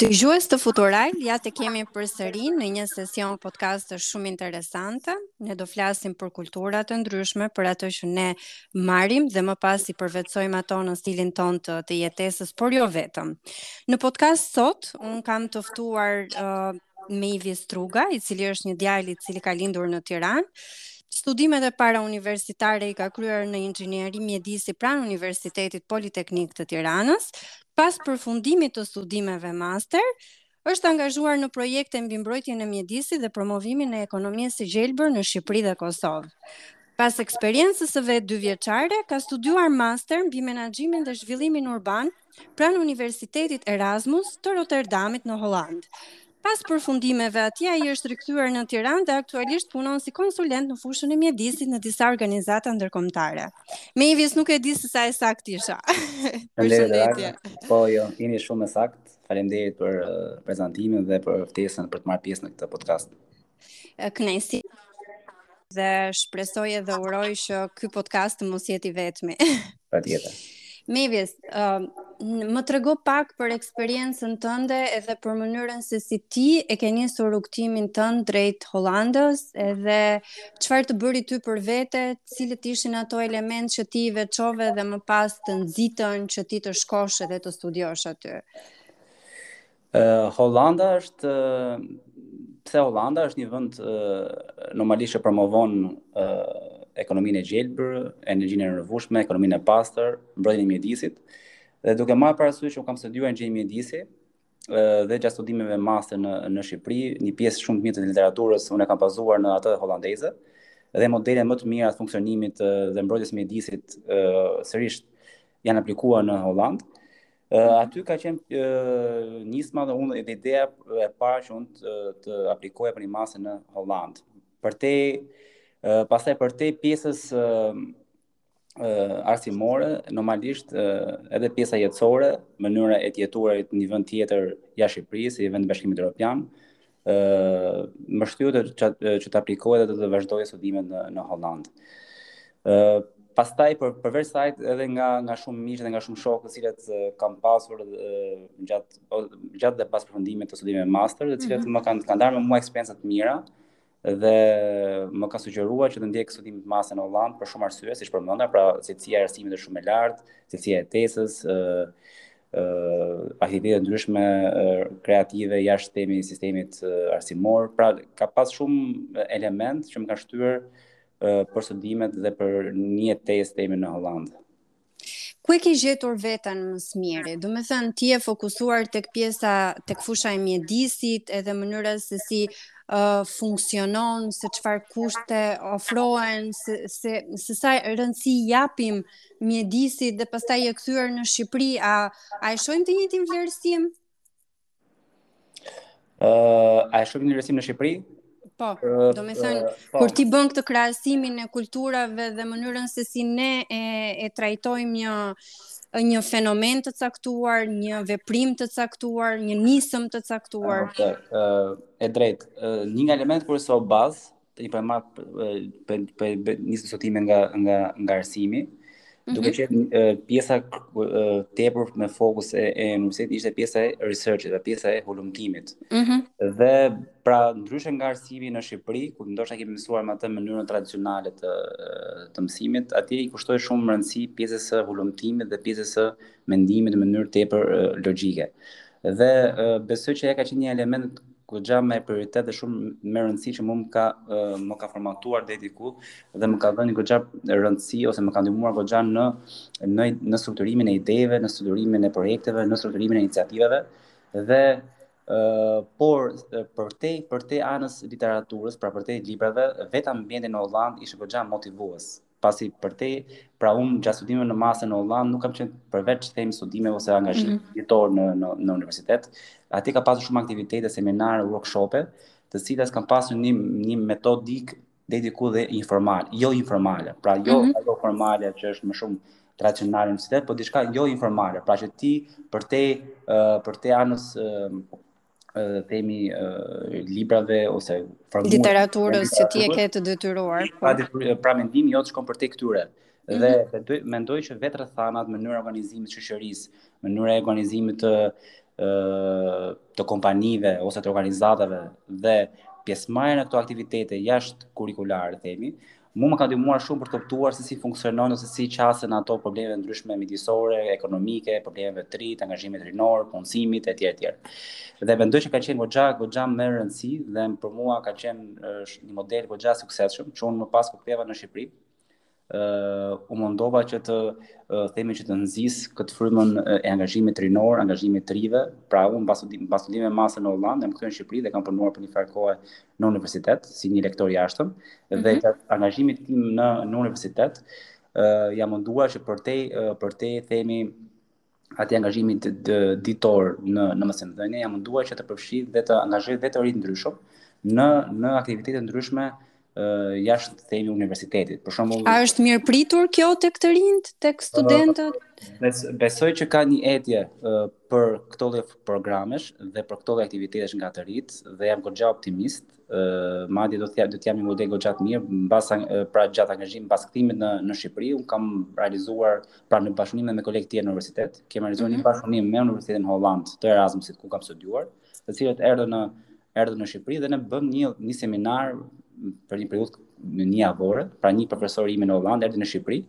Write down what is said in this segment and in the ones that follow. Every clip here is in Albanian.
Dëgjues të Futural, ja tek jemi përsëri në një sesion podcasti shumë interesante. Ne do flasim për kultura të ndryshme, për atë që ne marrim dhe më pas i përvetësojmë ato në stilin tonë të, të jetesës, por jo vetëm. Në podcast sot unë kam të ftuar uh, Mevis Struga, i cili është një djalë i cili ka lindur në Tiranë. Studimet e para universitare i ka kryer në inxhinieri mjedisi pranë Universitetit Politeknik të Tiranës, Pas përfundimit të studimeve master, është angazhuar në projekte mbi mbrojtjen e mjedisit dhe promovimin e ekonomisë së gjelbër në Shqipëri dhe Kosovë. Pas eksperiencës së vet dyvjeçare, ka studiuar master mbi menaxhimin dhe zhvillimin urban pranë Universitetit Erasmus të Roterdamit në Holandë. Pas përfundimeve atje, ai është rikthyer në Tiranë dhe aktualisht punon si konsulent në fushën e mjedisit në disa organizata ndërkombëtare. Mevis nuk e di se sa e saktë isha. Përshëndetje. Po, jo, jeni shumë e saktë. Faleminderit për uh, prezantimin dhe për ftesën për të marrë pjesë në këtë podcast. kënaqësi dhe shpresoj edhe uroj që ky podcast të mos jetë i vetmi. Patjetër. Mevis, uh, më trego pak për eksperiencën tënde edhe për mënyrën se si ti e ke nisur rrugëtimin tënd drejt Holandës, edhe çfarë të bëri ty për vete, cilët ishin ato elementë që ti i veçove dhe më pas të nxitën që ti të shkosh edhe të studiosh aty. Holanda është pse Holanda është një vend normalisht që promovon ekonominë e gjelbër, energjinë e rinovueshme, ekonominë e pastër, mbrojtjen e mjedisit. Dhe duke marrë parasysh që unë kam studiuar inxhinieri mjedisi dhe gjatë studimeve master në në Shqipëri, një pjesë shumë të mirë të literaturës unë e kam bazuar në atë holandeze dhe modelet më të mira të funksionimit dhe mbrojtjes së mjedisit sërish janë aplikuar në Holandë. Uh, aty ka qenë uh, nisma dhe unë edhe ideja e parë që unë të, të aplikoja për një master në Hollandë. Përtej, uh, pastaj përtej pjesës uh, uh, arsimore, normalisht uh, edhe pjesa jetësore, mënyra e të jetuarit në një vend tjetër jashtë Shqipërisë, si vend i Bashkimit Europian, ë më shtyu që, që të aplikoja dhe të, të vazhdoja studimet në në Holandë. ë Pastaj për përveç saj edhe nga nga shumë miq dhe nga shumë shokë të cilët kam pasur gjatë gjatë dhe pas përfundimit të studimeve master, të cilët mm -hmm. më kanë kanë ndarë me mua eksperienca të mira dhe më kanë sugjeruar që të ndjek studime master në Holandë për shumë arsye, siç përmenda, pra cilësia e arsimit është shumë e lartë, cilësia e jetesës, ë aktivitete të ndryshme kreative jashtë themi sistemit arsimor, pra ka pas shumë element që më ka shtyr për studimet dhe për një jetesë themi në Hollandë. Ku e ke gjetur veten më së miri? Do me thënë ti je fokusuar tek pjesa, tek fusha e mjedisit, edhe mënyra se si uh, funksionon, se çfarë kushte ofrohen, se se se sa rëndësi japim uh, mjedisit dhe pastaj je kthyer në Shqipëri, a a e shohim të njëjtin vlerësim? Ë, uh, a e shohim vlerësim në Shqipëri? Po, uh, do me thënë, uh, po. kur ti bën këtë krahasimin e kulturave dhe mënyrën se si ne e, e trajtojmë një një fenomen të caktuar, një veprim të caktuar, një nisëm të caktuar. Ë, uh, e drejtë. Uh, një nga elementet kryesor bazë Tani po e marr për për nisi sot ime nga nga nga arsimi. Mhm. Duke qenë pjesa tepër me fokus e, e universitetit ishte pjesa e researchit, dhe pjesa e hulumtimit. Mm -hmm. Dhe pra ndryshe nga arsimi në Shqipëri, ku ndoshta kemi mësuar me atë mënyrën tradicionale të të mësimit, atje i kushtohej shumë rëndësi pjesës së hulumtimit dhe pjesës së mendimit në mënyrë tepër logjike. Dhe besoj që ky ka qenë një element goxha me prioritet dhe shumë me rëndësi që mua më ka më ka formatuar deri diku dhe më ka dhënë goxha rëndësi ose më ka ndihmuar goxha në në në strukturimin e ideve, në strukturimin e projekteve, në strukturimin e iniciativave dhe Uh, por përtej përtej anës literaturës, pra përtej librave, vetë ambienti në Hollandë ishte goxha motivues. pasi përtej, pra unë gjatë studimeve në master në Hollandë nuk kam qenë përveç themi studimeve ose angazhimit mm -hmm. në, në, në universitet, aty ka pasur shumë aktivitete, seminare, workshope, të cilat kanë pasur një, një metodikë deri diku dhe informal, jo informale, pra jo mm -hmm. ajo formale që është më shumë tradicionale në universitet, po diçka jo informale, pra që ti përtej, uh, përtej anës uh, themi librave ose fragmenta literaturës që ti e ke të detyruar. Po. Pra, pra mendimi jot shkon përtej këtyre. Mhm. Dhe mm -hmm. mendoj që vetë rrethanat, mënyra e organizimit të shoqërisë, mënyra e organizimit të ë të kompanive ose të organizatave dhe pjesëmarrja në këto aktivitete jashtë kurrikulare, themi, Mua më ka ndihmuar shumë për të kuptuar se si funksionojnë ose si qasen ata problemeve të ndryshme mjedisore, ekonomike, problemeve të rinjve, angazhimit rinor, punësimit etj etj. Dhe mendoj që ka qenë goxha goxha me rëndësi dhe për mua ka qenë një model goxha i suksesshëm që unë më pas kur u ktheva në Shqipëri, uh, u mundova që të uh, themi që të nxis këtë frymën e angazhimit rinor, angazhimit të rinjve. Pra unë pas pas studimeve master në Hollandë, jam kthyer në Shqipëri dhe kam punuar për një farë kohe në universitet si një lektor i jashtëm dhe mm -hmm. angazhimi tim në në universitet uh, jam munduar që përtej uh, përtej themi atë angazhimin ditor në në mësimdhënie jam munduar që të përfshij dhe të angazhoj dhe të rinj të ndryshëm në në aktivitete të ndryshme uh, jashtë themi universitetit. Për shembull, a është mirëpritur kjo tek të rinjtë, tek studentët? Uh, bes, besoj që ka një etje uh, për këto lloj programesh dhe për këto lloj aktivitetesh nga të rinjtë dhe jam goxha optimist, ë madje do të jap do të jap një model goxha të mirë mbas pra gjatë angazhimit mbas kthimit në në Shqipëri, unë kam realizuar pra në bashkëpunim me kolegë të tjerë në universitet, kemi realizuar mm -hmm. një mhm. bashkëpunim me Universitetin në Holandë të Erasmusit ku kam studiuar. të cilët erdhën në erdhën në Shqipëri dhe ne bëmë një një seminar për një periudhë në njëjavore, pra një profesor im në Holandë erdhi në Shqipëri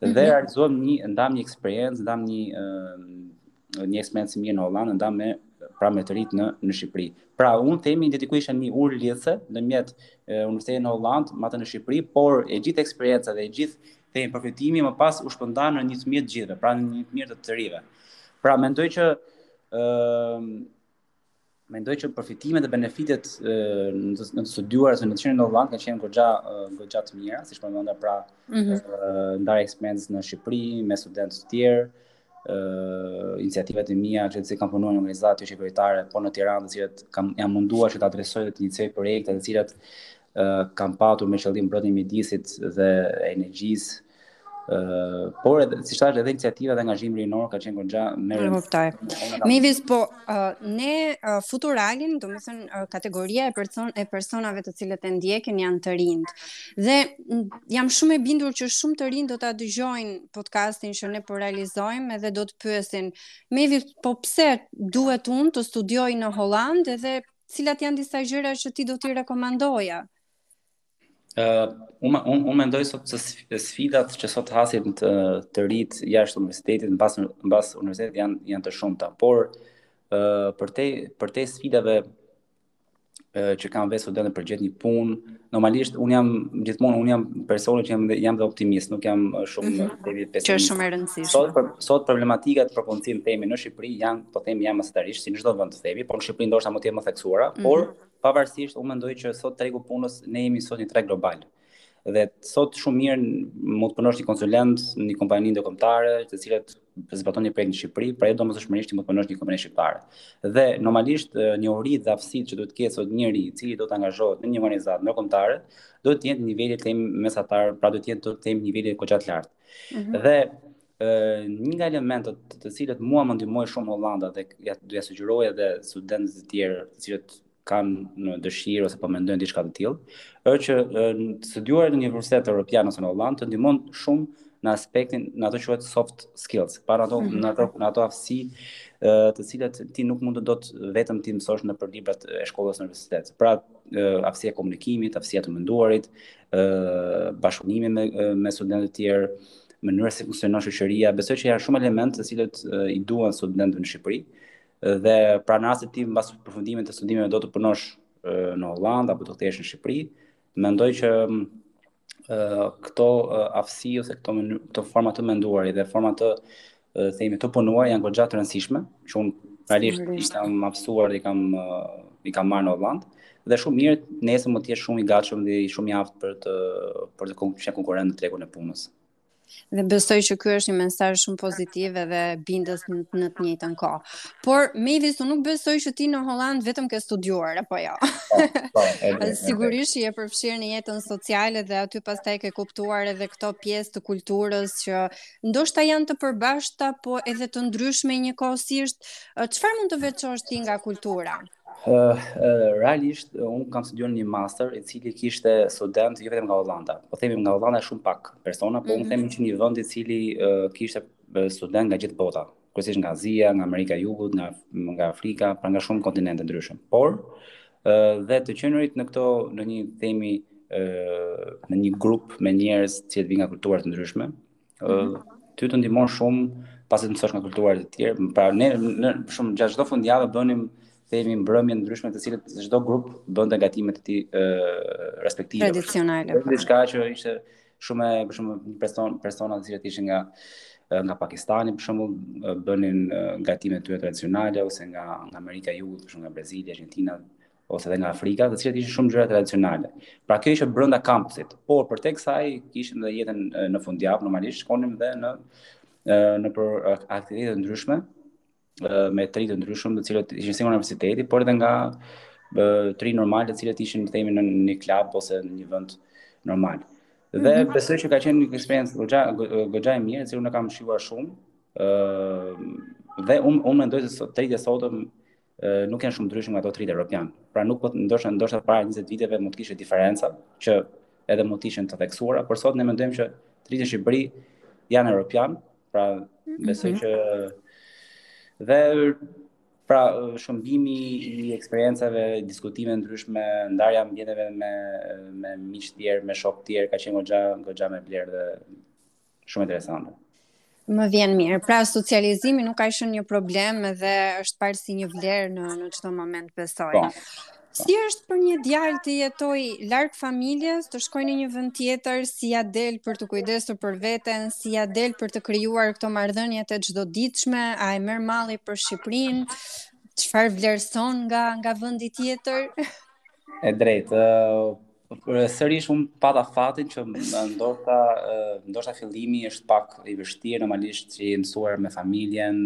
dhe mhm. realizuam një ndamë një eksperiencë, ndamë një një eksperiencë të mirë në Holandë, ndamë me pra me të rinjtë në në Shqipëri. Pra unë themi që deri diku isha një urë lidhëse ndërmjet universitetit në Holandë, me atë në Shqipëri, por e gjithë eksperienca dhe e gjithë Themi, përfitimi më pas u shpërnda në një të mirë të gjithëve, pra në një të mirë të të rinjve. Pra mendoj që ë mendoj që përfitimet dhe benefitet në të, në të studiuar ose në të qenë në Holandë kanë qenë goxha goxha të mira, siç përmenda pra mm -hmm. ndarja e eksperiencës në Shqipëri me studentë të tjerë, iniciativat e mia që si kam punuar në një organizatë joqeveritare, po në Tiranë, të cilat kam jam munduar që të adresoj dhe të inicioj projekte të cilat uh, kanë patur me qëllim mbrojtjen e mjedisit dhe energjisë. Uh, por edhe siç thashë edhe iniciativa dhe angazhimi rinor ka qenë goxha i mirë. Kuptoj. Mivis po Uh, ne uh, futuralin, domethënë, uh, kategoria e, person, e personave të cilët e ndjekin janë të rinj. Dhe jam shumë e bindur që shumë të rinj do ta dëgjojnë podcastin që ne po realizojmë edhe do të pyesin Mivis, po pse duhet unë të studioj në Holandë edhe cilat janë disa gjëra që ti do t'i rekomandoje? Uh, unë un, un mendoj sot se sfidat që sot hasin të, të rinjtë jashtë universitetit, mbas, mbas universitetit janë, janë të shumëta, por uh, përtej, përtej sfidave uh, që kanë vetë studentët për të gjetur një punë, normalisht, unë jam, gjithmonë, unë jam personi që jam, jam dhe optimist, nuk jam shumë mm -hmm. pesimist. Që është shumë e rëndësishme. Sot, për, sot problematikat për punësim themi në Shqipëri janë, po themi, janë mesatarisht, si në çdo vend të themi, por në Shqipëri ndoshta mund të jenë më theksuara, mm -hmm. por Pavarësisht, unë mendoj që sot tregu i punës ne jemi sot një treg global. Dhe sot shumë mirë mund të punosh si një konsulent në një kompani ndërkombëtare, e cila zbaton një projekt në Shqipëri, pra jo domosdoshmërisht ti mund të punosh në një kompani shqiptare. Dhe normalisht njohuritë dhe aftësitë që duhet të ketë sot një i ri i cili do të angazhohet në një organizatë ndërkombëtare, duhet të jenë në nivel themi mesatar, pra duhet të jenë themi në nivel goxha të lartë. Mm -hmm. Dhe Një nga elementët të të cilët mua më ndihmoi shumë Holanda dhe ia do ia sugjeroj edhe studentëve të tjerë, të cilët kanë në dëshirë ose po mendojnë diçka të tillë, është që të studiuarit në universitet europian ose në Hollandë të ndihmon shumë në aspektin në ato quhet soft skills, pra ato mhm. në ato në ato aftësi të cilat ti nuk mund të dot vetëm t'i mësosh nëpër librat e shkollës në universitet. Pra aftësia e komunikimit, aftësia e të menduarit, bashkëpunimi me me studentët e tjerë, mënyra si funksionon shoqëria, besoj që janë shumë elementë të cilët i duhen studentëve në Shqipëri dhe pra në rastin tim mbas përfundimit të studimeve do të punosh në Hollandë apo do të kthehesh në Shqipëri, mendoj që këto aftësi ose këto këto forma të menduarit dhe forma të të themi të punuari janë goxha të rëndësishme, që unë realisht i kam mësuar dhe i kam i kam marrë në Holland dhe shumë mirë nesër mund të jesh shumë i gatshëm dhe shumë i aftë për të për të qenë konkurrent në tregun e punës. Dhe besoj që ky është një mesazh shumë pozitiv edhe bindës në, në të njëjtën kohë. Por Mavis, unë nuk besoj që ti në Holland vetëm ke studiuar apo jo. Po, po, Sigurisht je përfshirë në jetën sociale dhe aty pastaj ke kuptuar edhe këto pjesë të kulturës që ndoshta janë të përbashkëta, po edhe të ndryshme njëkohësisht. Çfarë mund të veçosh ti nga kultura? Uh, realisht, unë kam studiuar një master i cili kishte studentë jo vetëm nga Hollanda. Po themi nga Hollanda shumë pak persona, po mm -hmm. unë mhm. themi që një vend i cili uh, kishte studentë nga gjithë bota. kryesisht nga Azia, nga Amerika e Jugut, nga nga Afrika, pra nga shumë kontinente të ndryshme. Por dhe të qenurit në këto në një themi në një grup me njerëz që vijnë nga kultura të ndryshme, mhm. ty të ndihmon shumë pasi ti mëson nga kulturat e tjera. Pra ne në shumë gjatë çdo fundjavë bënim themi mbrëmje të ndryshme të cilët çdo grup bënte gatimet e tij respektive. Tradicionale. Po. Diçka që ishte Shumë për shembull një person persona të cilët ishin nga nga Pakistani për shembull bënin gatime të tyre tradicionale ose nga nga Amerika e Jugut, për shembull nga Brazili, Argentina ose edhe nga Afrika, të cilat ishin shumë gjëra tradicionale. Pra kjo ishte brenda kampusit, por përveç kësaj kishim dhe jetën në fundjavë normalisht shkonim dhe në nëpër aktivitete të ndryshme, me të rinj të ndryshëm, të cilët ishin si universiteti, por edhe nga të rinj normalë, të cilët ishin të themi në një klub ose në një vend normal. Dhe mm -hmm. besoj që ka qenë një eksperiencë goxha goxha e mirë, se unë kam shijuar shumë. ë dhe unë unë mendoj se sot të rinjtë e sotëm nuk janë shumë të ndryshëm nga ato të rinjtë europianë. Pra nuk po ndoshta ndoshta para 20 viteve mund të kishte diferenca që edhe mund të ishin të theksuara, por sot ne mendojmë që të rinjtë në Shqipëri janë europianë, Pra, besoj mm -hmm. që dhe pra shkëmbimi i eksperiencave, diskutime të ndryshme, ndarja e ambienteve me me miq të tjerë, me shokë të tjerë ka qenë goxha goxha me vlerë dhe shumë interesante. Më vjen mirë. Pra socializimi nuk ka qenë një problem dhe është parë si një vlerë në në çdo moment besoj. Po. Si është për një djalë të jetojë larg familjes, të shkojë në një vend tjetër, si ia del për t'u kujdesur për veten, si ia del për të krijuar këto marrëdhënie të çdoditshme, a e merr malli për Shqipërinë, çfarë vlerëson nga nga vendi tjetër? E drejtë, Sërish unë pata fatin që ndoshta ndoshta fillimi është pak i vështirë normalisht që je i mësuar me familjen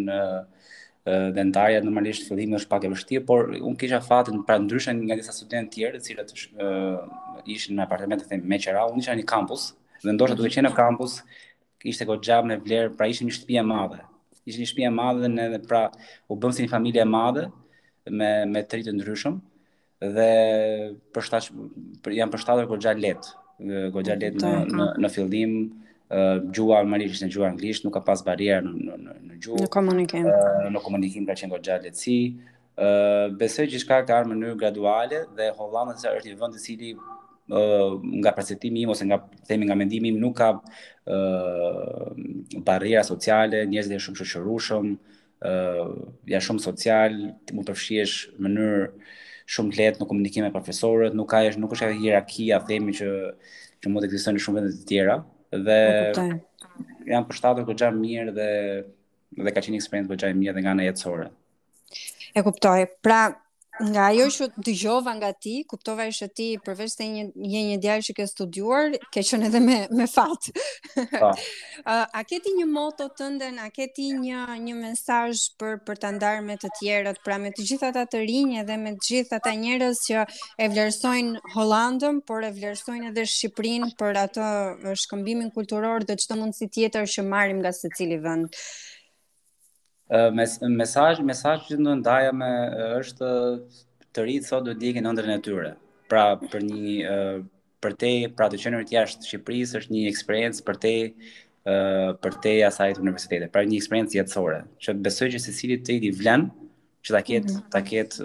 dhe ndarja normalisht fillimi është pak i vështirë, por unë kisha fatin pra ndryshe nga disa studentë të tjerë, të cilët ishin në apartamente të themi me qera, unë isha në kampus, dhe ndoshta duke qenë në kampus ishte goxha me vlerë, pra ishte një shtëpi e madhe. Ishte një shtëpi e madhe dhe ne pra u bëmë si një familje e madhe me me tri të ndryshëm dhe përshtat jam përshtatur goxha lehtë, goxha lehtë në në në fillim gjuha normalisht ishte gjuha anglisht, nuk ka pas barrierë në në në, në gjuhë. Në komunikim. Në, në komunikim ka qenë goxha lehtësi. Ë besoj gjithçka ka ardhur në mënyrë graduale dhe Holanda është një vend i cili nga perceptimi im ose nga të themi nga mendimi im nuk ka ë barriera sociale, njerëzit janë shumë të shoqërueshëm, janë shumë socialë, ti mund të përfshihesh në mënyrë shumë të lehtë në komunikim me profesorët, nuk ka nuk është ajo hierarkia të themi që që mund të ekzistojë në shumë vende të tjera dhe jam përshtatur goxha mirë dhe dhe ka qenë eksperiencë goxha e mirë dhe nga ana jetësore. E kuptoj. Pra, nga ajo që dëgjova nga ti, kuptova që ti përveç se një je një djalë që ke studiuar, ke qenë edhe me me fat. Po. a ke ti një moto tënden, a ke ti një një mesazh për për ta ndarë me të tjerët, pra me të gjithë ata të rinj edhe me të gjithë ata njerëz që e vlerësojnë Holandën, por e vlerësojnë edhe Shqipërinë për atë shkëmbimin kulturor dhe çdo mundësi tjetër që marrim nga secili vend. Mes, mesazh, mesazh që do ndaja me të rinjtë sot do të ndjekin ëndrrën e tyre. Pra për një përtej pra të qenurit jashtë Shqipërisë është një eksperiencë përtej përtej asaj të universitetit, pra një eksperiencë jetësore, që besoj që secilit i vlen që ta ketë mm -hmm. ta ketë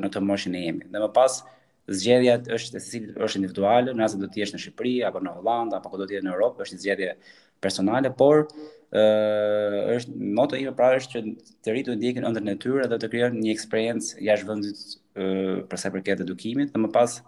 në këtë moshën që jemi. Dhe më pas Zgjedhja është e secilit është individuale, në rast se do të jesh në Shqipëri apo në Hollandë apo ku do të jesh në Europë, është një zgjedhje personale, por ë është moto ime pra është që të rinjtë të ndjekin ëndrrën e tyre dhe të krijojnë një eksperiencë jashtë vendit për sa i përket edukimit dhe më pas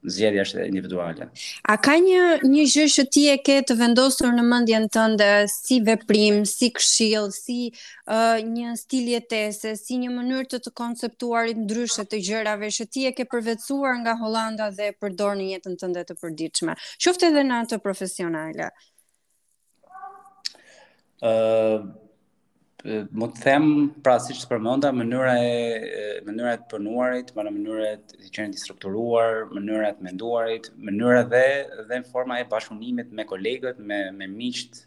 zgjedhja është individuale. A ka një një gjë që ti e ke të vendosur në mendjen tënde si veprim, si këshill, si uh, një stil jetese, si një mënyrë të të konceptuarit ndryshe të gjërave që ti e ke përvetësuar nga Holanda dhe e përdor në jetën tënde të përditshme, qoftë edhe në atë profesionale. Ë uh, mund të them pra siç përmenda mënyra e mënyra e të punuarit, pra mënyra e të qenit i strukturuar, mënyra e të menduarit, mënyra dhe dhe forma e bashkëpunimit me kolegët, me me miqtë,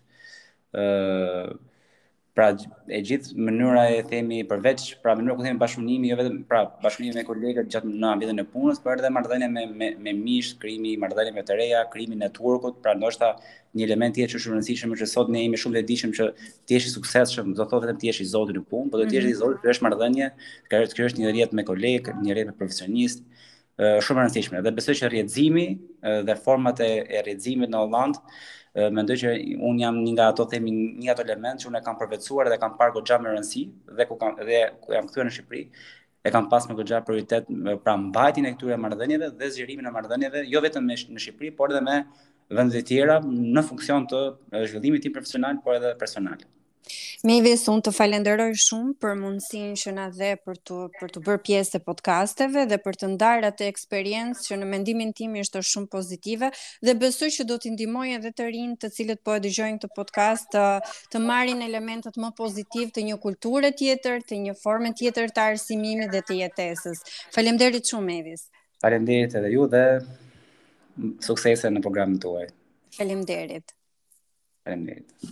ë uh, Pra e gjithë mënyra e themi përveç pra mënyra ku themi bashkëpunimi jo vetëm pra bashkëpunimi me kolegët gjatë në ambientin e punës, por edhe marrëdhënia me me me miqtë, krijimi i marrëdhënieve të reja, krijimi i networkut, pra ndoshta një element tjetër që është shumë i rëndësishëm është që sot ne jemi shumë të vetëdijshëm që të jesh i suksesshëm, s'do të thotë vetëm të jesh i zoti në punë, por do të jesh i mhm. zoti, të kesh marrëdhënie, të krijosh një rrjet me kolegë, një rrjet me profesionistë, shumë e rëndësishme dhe besoj që rrjetëzimi dhe format e rrjetëzimit në Hollandë mendoj që janë një nga ato themi një nga ato elementë që un e kam përvetësuar dhe kam parë goxha me rëndësi dhe kur kam dhe kur jam kthyer në Shqipëri e kam pas me goxha prioritet pra mbajtjen e këtyre marrëdhënieve dhe zgjerimin e marrëdhënieve jo vetëm me në Shqipëri por edhe me vendet e tjera në funksion të zhvillimit tim profesional por edhe personal. Mevis, unë të falenderoj shumë për mundësinë që na dhe për të për t'u bërë pjesë e podcasteve dhe për të ndarë atë eksperiencë që në mendimin tim ishte shumë pozitive dhe besoj që do t'i ndihmojë edhe të rinjtë të cilët po e dëgjojnë këtë podcast të, të marrin elementët më pozitiv të një kulture tjetër, të një forme tjetër të arsimimit dhe të jetesës. Faleminderit shumë Mevis. Faleminderit edhe ju dhe suksese në programin tuaj. Faleminderit. Faleminderit.